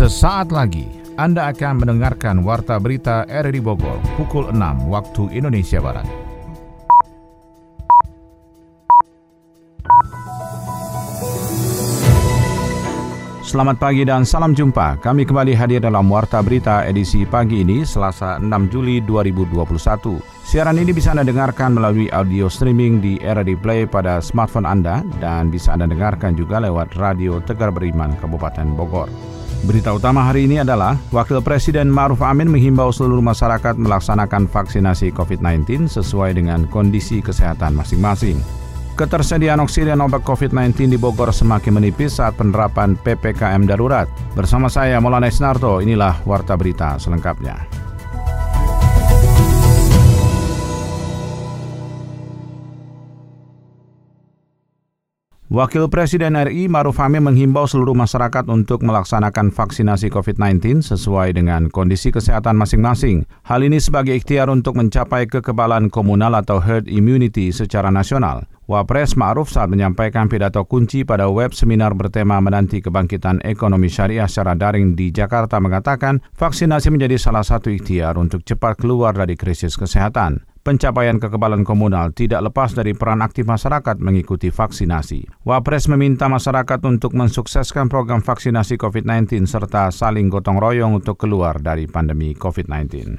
Sesaat lagi Anda akan mendengarkan Warta Berita RRI Bogor pukul 6 waktu Indonesia Barat. Selamat pagi dan salam jumpa. Kami kembali hadir dalam Warta Berita edisi pagi ini, Selasa 6 Juli 2021. Siaran ini bisa Anda dengarkan melalui audio streaming di RRD Play pada smartphone Anda dan bisa Anda dengarkan juga lewat Radio Tegar Beriman Kabupaten Bogor. Berita utama hari ini adalah Wakil Presiden Ma'ruf Amin menghimbau seluruh masyarakat melaksanakan vaksinasi COVID-19 sesuai dengan kondisi kesehatan masing-masing. Ketersediaan oksigen obat COVID-19 di Bogor semakin menipis saat penerapan PPKM darurat. Bersama saya Maulana Isnarto, inilah Warta Berita selengkapnya. Wakil Presiden RI Maruf Amin menghimbau seluruh masyarakat untuk melaksanakan vaksinasi COVID-19 sesuai dengan kondisi kesehatan masing-masing. Hal ini sebagai ikhtiar untuk mencapai kekebalan komunal atau herd immunity secara nasional. Wapres Ma'ruf saat menyampaikan pidato kunci pada web seminar bertema menanti kebangkitan ekonomi syariah secara daring di Jakarta mengatakan vaksinasi menjadi salah satu ikhtiar untuk cepat keluar dari krisis kesehatan. Pencapaian kekebalan komunal tidak lepas dari peran aktif masyarakat mengikuti vaksinasi. Wapres meminta masyarakat untuk mensukseskan program vaksinasi COVID-19 serta saling gotong royong untuk keluar dari pandemi COVID-19.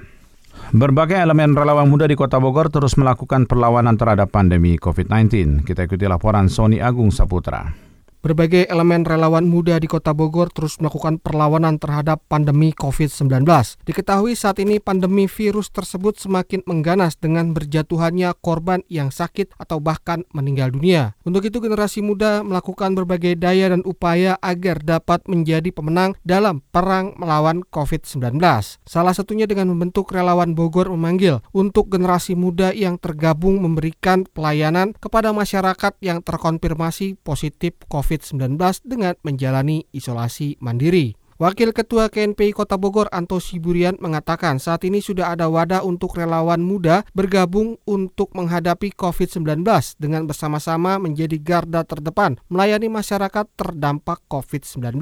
Berbagai elemen relawan muda di Kota Bogor terus melakukan perlawanan terhadap pandemi COVID-19. Kita ikuti laporan Sony Agung Saputra. Berbagai elemen relawan muda di Kota Bogor terus melakukan perlawanan terhadap pandemi COVID-19. Diketahui saat ini pandemi virus tersebut semakin mengganas dengan berjatuhannya korban yang sakit atau bahkan meninggal dunia. Untuk itu generasi muda melakukan berbagai daya dan upaya agar dapat menjadi pemenang dalam perang melawan COVID-19. Salah satunya dengan membentuk relawan Bogor memanggil untuk generasi muda yang tergabung memberikan pelayanan kepada masyarakat yang terkonfirmasi positif COVID-19 COVID-19 dengan menjalani isolasi mandiri. Wakil Ketua KNPI Kota Bogor Anto Siburian mengatakan saat ini sudah ada wadah untuk relawan muda bergabung untuk menghadapi COVID-19 dengan bersama-sama menjadi garda terdepan melayani masyarakat terdampak COVID-19.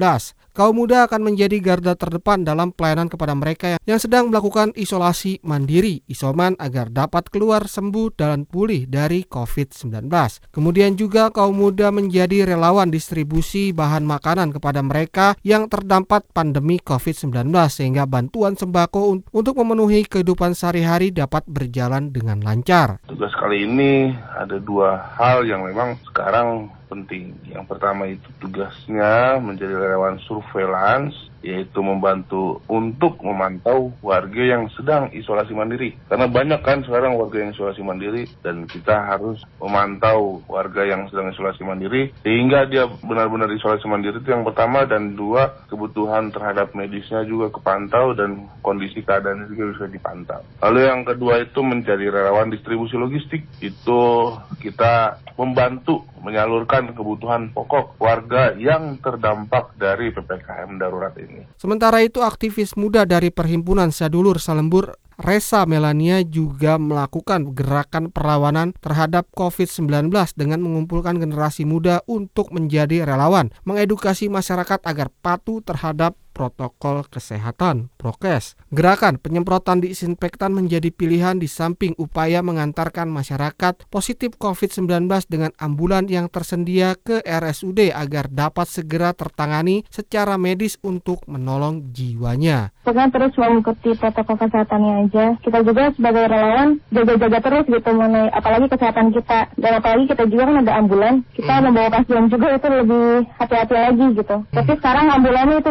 Kaum muda akan menjadi garda terdepan dalam pelayanan kepada mereka yang sedang melakukan isolasi mandiri, isoman agar dapat keluar sembuh dan pulih dari COVID-19. Kemudian juga kaum muda menjadi relawan distribusi bahan makanan kepada mereka yang terdampak pandemi COVID-19 sehingga bantuan sembako untuk memenuhi kehidupan sehari-hari dapat berjalan dengan lancar. Tugas kali ini ada dua hal yang memang sekarang penting. Yang pertama itu tugasnya menjadi relawan surveillance yaitu membantu untuk memantau warga yang sedang isolasi mandiri. Karena banyak kan sekarang warga yang isolasi mandiri dan kita harus memantau warga yang sedang isolasi mandiri sehingga dia benar-benar isolasi mandiri itu yang pertama dan dua kebutuhan terhadap medisnya juga kepantau dan kondisi keadaannya juga bisa dipantau. Lalu yang kedua itu menjadi relawan distribusi logistik. Itu kita membantu menyalurkan kebutuhan pokok warga yang terdampak dari PPKM darurat ini. Sementara itu aktivis muda dari Perhimpunan Sadulur Salembur Resa Melania juga melakukan gerakan perlawanan terhadap COVID-19 dengan mengumpulkan generasi muda untuk menjadi relawan, mengedukasi masyarakat agar patuh terhadap protokol kesehatan prokes. Gerakan penyemprotan disinfektan menjadi pilihan di samping upaya mengantarkan masyarakat positif COVID-19 dengan ambulan yang tersedia ke RSUD agar dapat segera tertangani secara medis untuk menolong jiwanya. Pokoknya terus mengikuti protokol kesehatannya aja. Kita juga sebagai relawan jaga-jaga terus gitu mengenai apalagi kesehatan kita. Dan apalagi kita juga kan ada ambulan. Kita hmm. membawa pasien juga itu lebih hati-hati lagi gitu. Hmm. Tapi sekarang ambulannya itu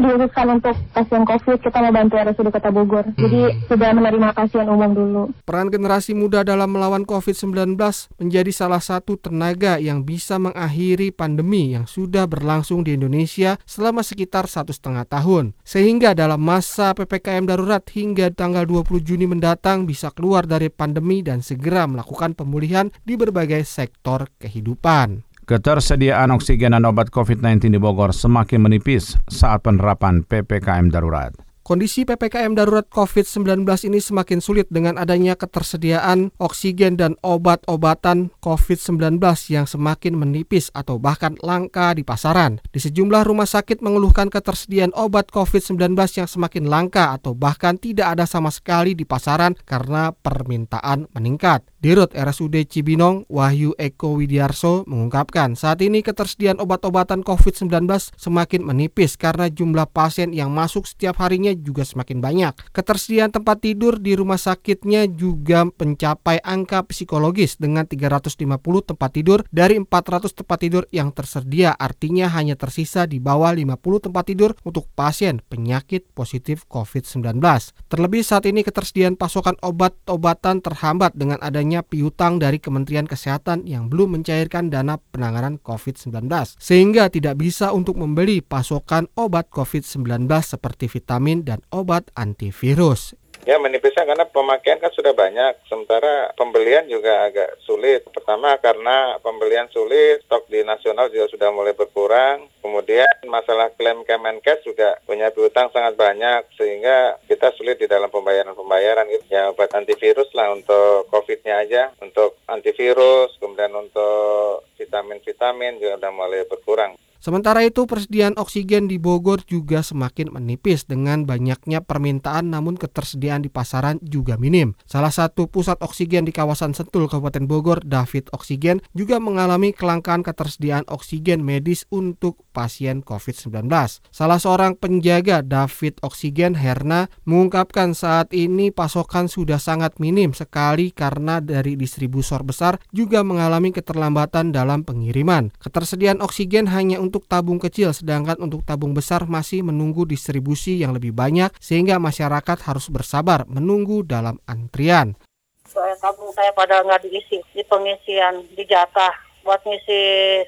untuk pasien COVID, kita mau bantu RSUD Kota Bogor. Hmm. Jadi sudah menerima pasien umum dulu. Peran generasi muda dalam melawan COVID-19 menjadi salah satu tenaga yang bisa mengakhiri pandemi yang sudah berlangsung di Indonesia selama sekitar satu setengah tahun. Sehingga dalam masa PPKM darurat hingga tanggal 20 Juni mendatang bisa keluar dari pandemi dan segera melakukan pemulihan di berbagai sektor kehidupan. Ketersediaan oksigen dan obat COVID-19 di Bogor semakin menipis saat penerapan PPKM darurat. Kondisi PPKM darurat COVID-19 ini semakin sulit dengan adanya ketersediaan oksigen dan obat-obatan COVID-19 yang semakin menipis atau bahkan langka di pasaran. Di sejumlah rumah sakit mengeluhkan ketersediaan obat COVID-19 yang semakin langka atau bahkan tidak ada sama sekali di pasaran karena permintaan meningkat. Dirut RSUD Cibinong, Wahyu Eko Widiarso mengungkapkan saat ini ketersediaan obat-obatan COVID-19 semakin menipis karena jumlah pasien yang masuk setiap harinya juga semakin banyak. Ketersediaan tempat tidur di rumah sakitnya juga mencapai angka psikologis dengan 350 tempat tidur dari 400 tempat tidur yang tersedia artinya hanya tersisa di bawah 50 tempat tidur untuk pasien penyakit positif COVID-19. Terlebih saat ini ketersediaan pasokan obat-obatan terhambat dengan adanya adanya piutang dari Kementerian Kesehatan yang belum mencairkan dana penanganan COVID-19, sehingga tidak bisa untuk membeli pasokan obat COVID-19 seperti vitamin dan obat antivirus. Ya menipisnya karena pemakaian kan sudah banyak, sementara pembelian juga agak sulit. Pertama karena pembelian sulit, stok di nasional juga sudah mulai berkurang. Kemudian masalah klaim Kemenkes juga punya piutang sangat banyak, sehingga kita sulit di dalam pembayaran-pembayaran. Gitu. Ya obat antivirus lah untuk COVID-nya aja, untuk antivirus, kemudian untuk vitamin-vitamin juga sudah mulai berkurang. Sementara itu persediaan oksigen di Bogor juga semakin menipis dengan banyaknya permintaan namun ketersediaan di pasaran juga minim. Salah satu pusat oksigen di kawasan Sentul Kabupaten Bogor, David Oksigen, juga mengalami kelangkaan ketersediaan oksigen medis untuk pasien COVID-19. Salah seorang penjaga David Oksigen, Herna, mengungkapkan saat ini pasokan sudah sangat minim sekali karena dari distributor besar juga mengalami keterlambatan dalam pengiriman. Ketersediaan oksigen hanya untuk tabung kecil sedangkan untuk tabung besar masih menunggu distribusi yang lebih banyak sehingga masyarakat harus bersabar menunggu dalam antrian. Soalnya tabung saya pada nggak diisi di pengisian di jatah buat ngisi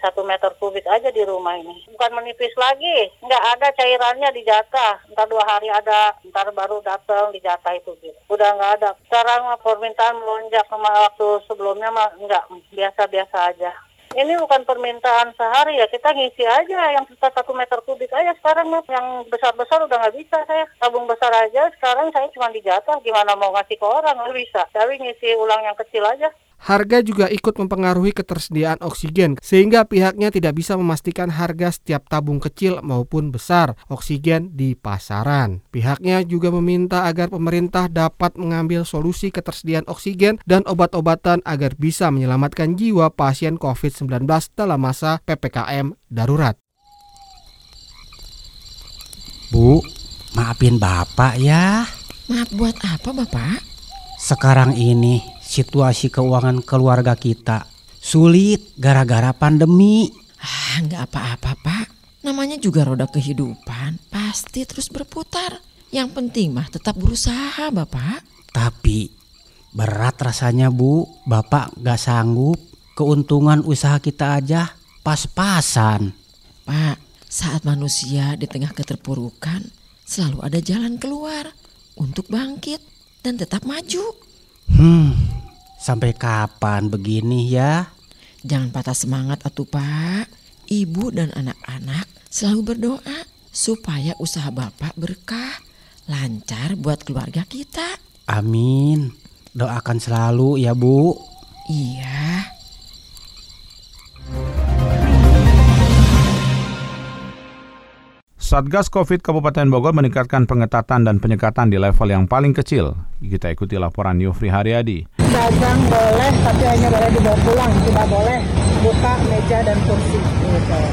satu meter kubik aja di rumah ini. Bukan menipis lagi, nggak ada cairannya di jatah. Ntar dua hari ada, ntar baru datang di jatah itu gitu. Udah nggak ada. Sekarang permintaan melonjak sama waktu sebelumnya mah nggak biasa-biasa aja. Ini bukan permintaan sehari ya, kita ngisi aja yang kita satu meter kubik aja sekarang nih. Yang besar-besar udah nggak bisa saya. Tabung besar aja sekarang saya cuma dijatah, gimana mau ngasih ke orang nggak bisa. Tapi ngisi ulang yang kecil aja. Harga juga ikut mempengaruhi ketersediaan oksigen, sehingga pihaknya tidak bisa memastikan harga setiap tabung kecil maupun besar oksigen di pasaran. Pihaknya juga meminta agar pemerintah dapat mengambil solusi ketersediaan oksigen dan obat-obatan agar bisa menyelamatkan jiwa pasien COVID-19 dalam masa PPKM darurat. Bu, maafin Bapak ya. Maaf buat apa Bapak? Sekarang ini situasi keuangan keluarga kita sulit gara-gara pandemi. Ah, nggak apa-apa pak. Namanya juga roda kehidupan, pasti terus berputar. Yang penting mah tetap berusaha bapak. Tapi berat rasanya bu, bapak nggak sanggup. Keuntungan usaha kita aja pas-pasan. Pak, saat manusia di tengah keterpurukan, selalu ada jalan keluar untuk bangkit dan tetap maju. Hmm, sampai kapan begini ya? Jangan patah semangat atuh pak. Ibu dan anak-anak selalu berdoa supaya usaha bapak berkah, lancar buat keluarga kita. Amin. Doakan selalu ya bu. Iya. Satgas COVID Kabupaten Bogor meningkatkan pengetatan dan penyekatan di level yang paling kecil. Kita ikuti laporan Yufri Haryadi. Dagang boleh, tapi hanya boleh dibawa pulang, tidak boleh buka meja dan kursi.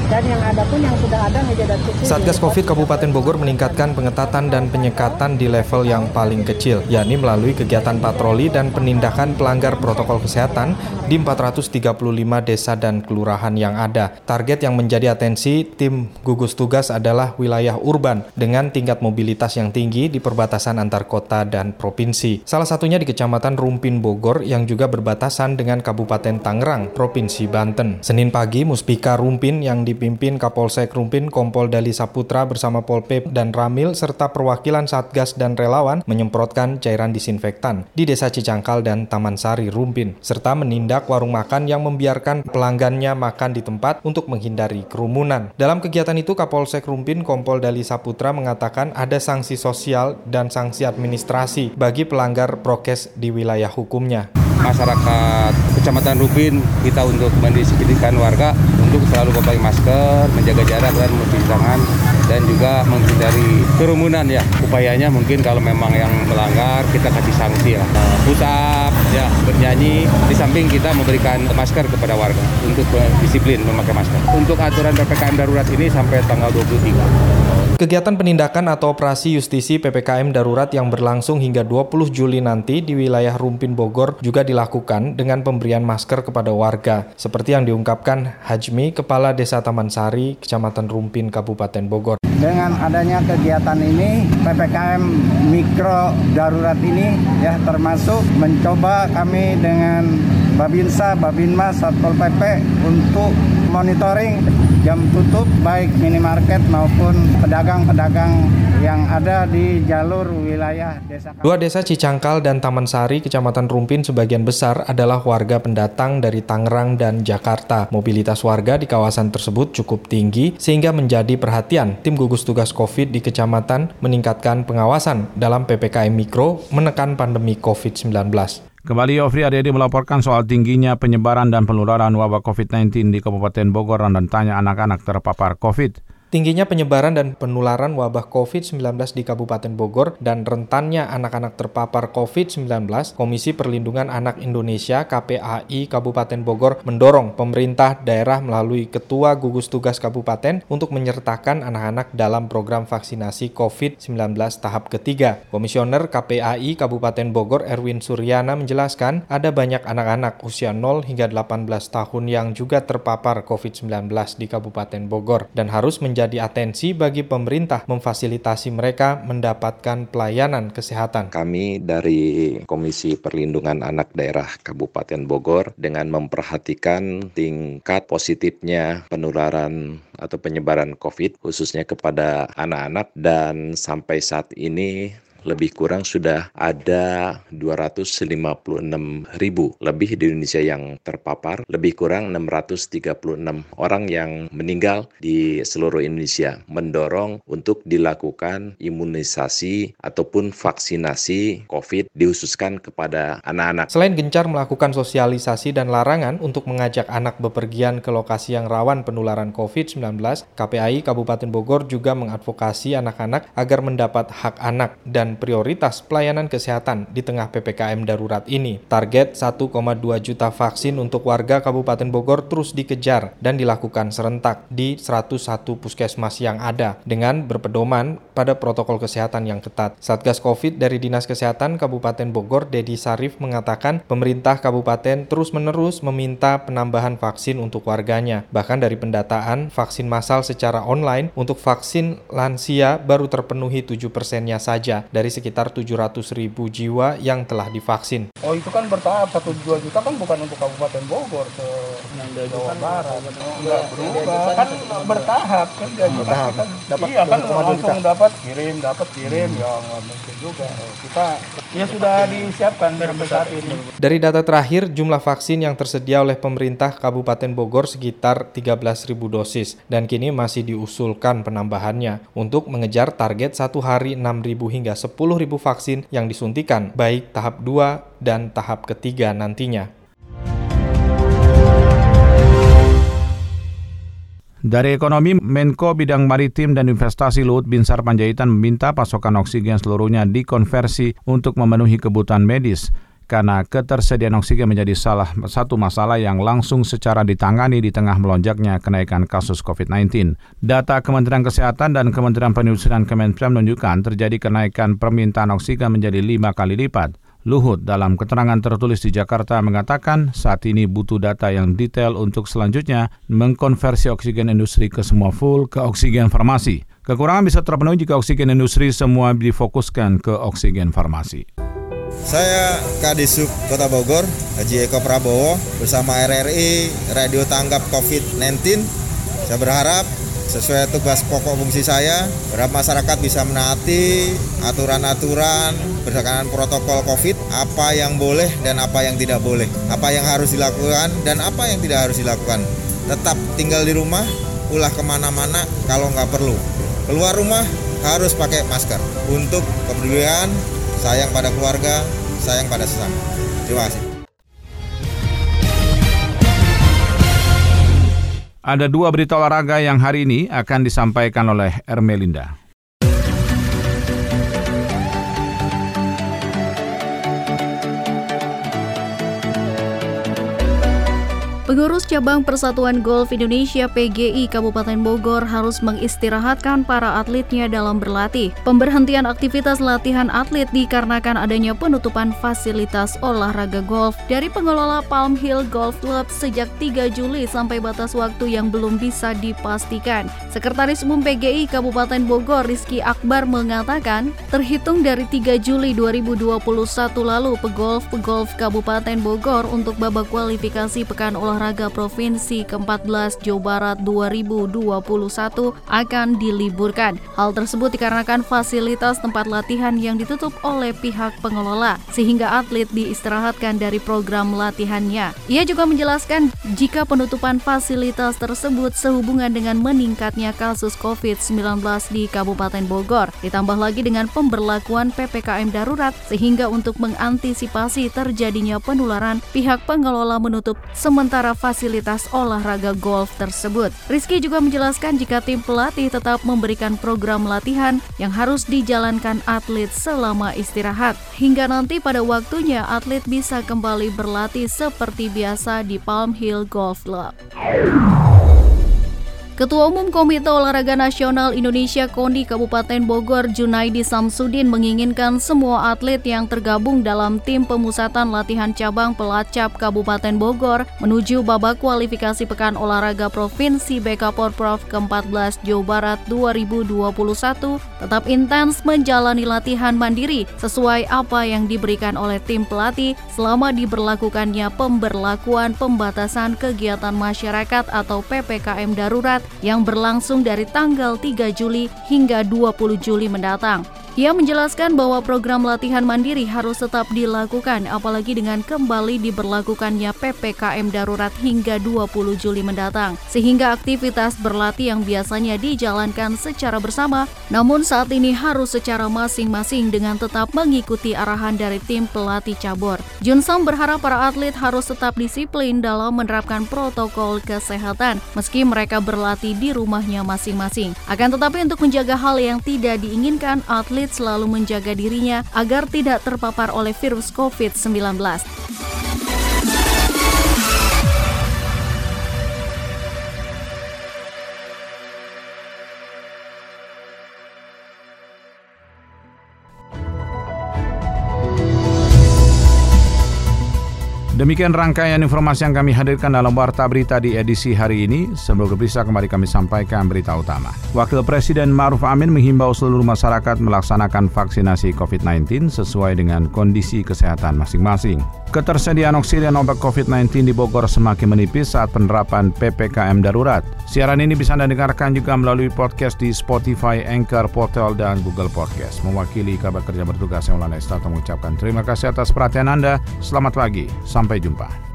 Dan yang ada pun yang sudah ada meja dan kursi. Satgas COVID Kabupaten Bogor meningkatkan pengetatan dan penyekatan di level yang paling kecil, yakni melalui kegiatan patroli dan penindakan pelanggar protokol kesehatan di 435 desa dan kelurahan yang ada. Target yang menjadi atensi tim gugus tugas adalah wilayah urban dengan tingkat mobilitas yang tinggi di perbatasan antar kota dan provinsi. Salah satunya di Kecamatan Rumpin Bogor yang juga berbatasan dengan Kabupaten Tangerang, Provinsi Banten. Banten. Senin pagi, Muspika Rumpin yang dipimpin Kapolsek Rumpin, Kompol Dali Saputra bersama Polpep dan Ramil serta perwakilan Satgas dan relawan menyemprotkan cairan disinfektan di Desa Cicangkal dan Taman Sari Rumpin, serta menindak warung makan yang membiarkan pelanggannya makan di tempat untuk menghindari kerumunan. Dalam kegiatan itu, Kapolsek Rumpin, Kompol Dali Saputra mengatakan ada sanksi sosial dan sanksi administrasi bagi pelanggar prokes di wilayah hukumnya masyarakat Kecamatan Rupin kita untuk mendisiplinkan warga untuk selalu memakai masker, menjaga jarak dan mencuci tangan dan juga menghindari kerumunan ya. Upayanya mungkin kalau memang yang melanggar kita kasih sanksi ya. Push up, ya bernyanyi. Di samping kita memberikan masker kepada warga untuk disiplin memakai masker. Untuk aturan PPKM darurat ini sampai tanggal 23. Kegiatan penindakan atau operasi justisi PPKM darurat yang berlangsung hingga 20 Juli nanti di wilayah Rumpin Bogor juga dilakukan dengan pemberian masker kepada warga, seperti yang diungkapkan Hajmi, Kepala Desa Taman Sari, Kecamatan Rumpin, Kabupaten Bogor. Dengan adanya kegiatan ini, PPKM mikro darurat ini ya termasuk mencoba kami dengan Babinsa, Babinmas, Satpol PP untuk monitoring jam tutup baik minimarket maupun pedagang-pedagang yang ada di jalur wilayah desa. Dua desa Cicangkal dan Taman Sari, Kecamatan Rumpin sebagian besar adalah warga pendatang dari Tangerang dan Jakarta. Mobilitas warga di kawasan tersebut cukup tinggi sehingga menjadi perhatian tim gugus tugas COVID di kecamatan meningkatkan pengawasan dalam PPKM Mikro menekan pandemi COVID-19. Kembali Yofri Aryadi melaporkan soal tingginya penyebaran dan penularan wabah COVID-19 di Kabupaten Bogor dan tanya anak-anak terpapar COVID. Tingginya penyebaran dan penularan wabah COVID-19 di Kabupaten Bogor dan rentannya anak-anak terpapar COVID-19, Komisi Perlindungan Anak Indonesia KPAI Kabupaten Bogor mendorong pemerintah daerah melalui Ketua Gugus Tugas Kabupaten untuk menyertakan anak-anak dalam program vaksinasi COVID-19 tahap ketiga. Komisioner KPAI Kabupaten Bogor Erwin Suryana menjelaskan ada banyak anak-anak usia 0 hingga 18 tahun yang juga terpapar COVID-19 di Kabupaten Bogor dan harus menjadi menjadi atensi bagi pemerintah memfasilitasi mereka mendapatkan pelayanan kesehatan. Kami dari Komisi Perlindungan Anak Daerah Kabupaten Bogor dengan memperhatikan tingkat positifnya penularan atau penyebaran COVID khususnya kepada anak-anak dan sampai saat ini lebih kurang sudah ada 256 ribu lebih di Indonesia yang terpapar, lebih kurang 636 orang yang meninggal di seluruh Indonesia, mendorong untuk dilakukan imunisasi ataupun vaksinasi COVID dikhususkan kepada anak-anak. Selain gencar melakukan sosialisasi dan larangan untuk mengajak anak bepergian ke lokasi yang rawan penularan COVID-19, KPAI Kabupaten Bogor juga mengadvokasi anak-anak agar mendapat hak anak dan prioritas pelayanan kesehatan di tengah PPKM darurat ini. Target 1,2 juta vaksin untuk warga Kabupaten Bogor terus dikejar dan dilakukan serentak di 101 puskesmas yang ada dengan berpedoman pada protokol kesehatan yang ketat. Satgas COVID dari Dinas Kesehatan Kabupaten Bogor, Dedi Sarif mengatakan pemerintah kabupaten terus-menerus meminta penambahan vaksin untuk warganya. Bahkan dari pendataan vaksin massal secara online untuk vaksin lansia baru terpenuhi 7 persennya saja dari sekitar 700 ribu jiwa yang telah divaksin. Oh itu kan bertahap, 1-2 juta kan bukan untuk Kabupaten Bogor ke Jawa Barat. Enggak berubah, kan bertahap kan dia bertahap. Kan, dapat iya kan langsung dapat kirim, dapat kirim, ya nggak mungkin juga. Kita ya sudah disiapkan sampai saat ini. Dari data terakhir, jumlah vaksin yang tersedia oleh pemerintah Kabupaten Bogor sekitar 13.000 dosis dan kini masih diusulkan penambahannya untuk mengejar target satu hari 6.000 hingga 10.000 vaksin yang disuntikan, baik tahap 2 dan tahap ketiga nantinya. Dari ekonomi, Menko Bidang Maritim dan Investasi Luhut Binsar Panjaitan meminta pasokan oksigen seluruhnya dikonversi untuk memenuhi kebutuhan medis karena ketersediaan oksigen menjadi salah satu masalah yang langsung secara ditangani di tengah melonjaknya kenaikan kasus COVID-19. Data Kementerian Kesehatan dan Kementerian Perindustrian Kementerian menunjukkan terjadi kenaikan permintaan oksigen menjadi lima kali lipat. Luhut dalam keterangan tertulis di Jakarta mengatakan saat ini butuh data yang detail untuk selanjutnya mengkonversi oksigen industri ke semua full ke oksigen farmasi. Kekurangan bisa terpenuhi jika oksigen industri semua difokuskan ke oksigen farmasi. Saya Kadisub Kota Bogor, Haji Eko Prabowo bersama RRI Radio Tanggap COVID-19. Saya berharap sesuai tugas pokok fungsi saya, berharap masyarakat bisa menaati aturan-aturan berdasarkan protokol COVID, apa yang boleh dan apa yang tidak boleh, apa yang harus dilakukan dan apa yang tidak harus dilakukan. Tetap tinggal di rumah, ulah ke mana-mana kalau nggak perlu. Keluar rumah harus pakai masker untuk kepedulian, sayang pada keluarga, sayang pada sesama. Terima kasih. Ada dua berita olahraga yang hari ini akan disampaikan oleh Ermelinda. Pengurus Cabang Persatuan Golf Indonesia PGI Kabupaten Bogor harus mengistirahatkan para atletnya dalam berlatih. Pemberhentian aktivitas latihan atlet dikarenakan adanya penutupan fasilitas olahraga golf dari pengelola Palm Hill Golf Club sejak 3 Juli sampai batas waktu yang belum bisa dipastikan. Sekretaris Umum PGI Kabupaten Bogor Rizky Akbar mengatakan, terhitung dari 3 Juli 2021 lalu pegolf-pegolf Kabupaten Bogor untuk babak kualifikasi Pekan Olahraga Olahraga Provinsi ke-14 Jawa Barat 2021 akan diliburkan. Hal tersebut dikarenakan fasilitas tempat latihan yang ditutup oleh pihak pengelola, sehingga atlet diistirahatkan dari program latihannya. Ia juga menjelaskan jika penutupan fasilitas tersebut sehubungan dengan meningkatnya kasus COVID-19 di Kabupaten Bogor, ditambah lagi dengan pemberlakuan PPKM darurat, sehingga untuk mengantisipasi terjadinya penularan, pihak pengelola menutup sementara fasilitas olahraga golf tersebut. Rizky juga menjelaskan jika tim pelatih tetap memberikan program latihan yang harus dijalankan atlet selama istirahat. Hingga nanti pada waktunya atlet bisa kembali berlatih seperti biasa di Palm Hill Golf Club. Ketua Umum Komite Olahraga Nasional Indonesia KONI Kabupaten Bogor Junaidi Samsudin menginginkan semua atlet yang tergabung dalam tim pemusatan latihan cabang Pelacap Kabupaten Bogor menuju babak kualifikasi Pekan Olahraga Provinsi BK Porprov ke-14 Jawa Barat 2021 tetap intens menjalani latihan mandiri sesuai apa yang diberikan oleh tim pelatih selama diberlakukannya pemberlakuan pembatasan kegiatan masyarakat atau PPKM darurat yang berlangsung dari tanggal 3 Juli hingga 20 Juli mendatang. Ia menjelaskan bahwa program latihan mandiri harus tetap dilakukan apalagi dengan kembali diberlakukannya PPKM darurat hingga 20 Juli mendatang. Sehingga aktivitas berlatih yang biasanya dijalankan secara bersama namun saat ini harus secara masing-masing dengan tetap mengikuti arahan dari tim pelatih cabur. Junsam berharap para atlet harus tetap disiplin dalam menerapkan protokol kesehatan meski mereka berlatih di rumahnya masing-masing. Akan tetapi untuk menjaga hal yang tidak diinginkan atlet selalu menjaga dirinya agar tidak terpapar oleh virus COVID-19. Demikian rangkaian informasi yang kami hadirkan dalam Warta Berita di edisi hari ini. Sebelum berpisah kembali kami sampaikan berita utama. Wakil Presiden Ma'ruf Amin menghimbau seluruh masyarakat melaksanakan vaksinasi COVID-19 sesuai dengan kondisi kesehatan masing-masing. Ketersediaan oksigen obat COVID-19 di Bogor semakin menipis saat penerapan PPKM darurat. Siaran ini bisa Anda dengarkan juga melalui podcast di Spotify, Anchor, Portal, dan Google Podcast. Mewakili kabar kerja bertugas yang Estata mengucapkan terima kasih atas perhatian Anda. Selamat pagi. Sampai Sampai jumpa.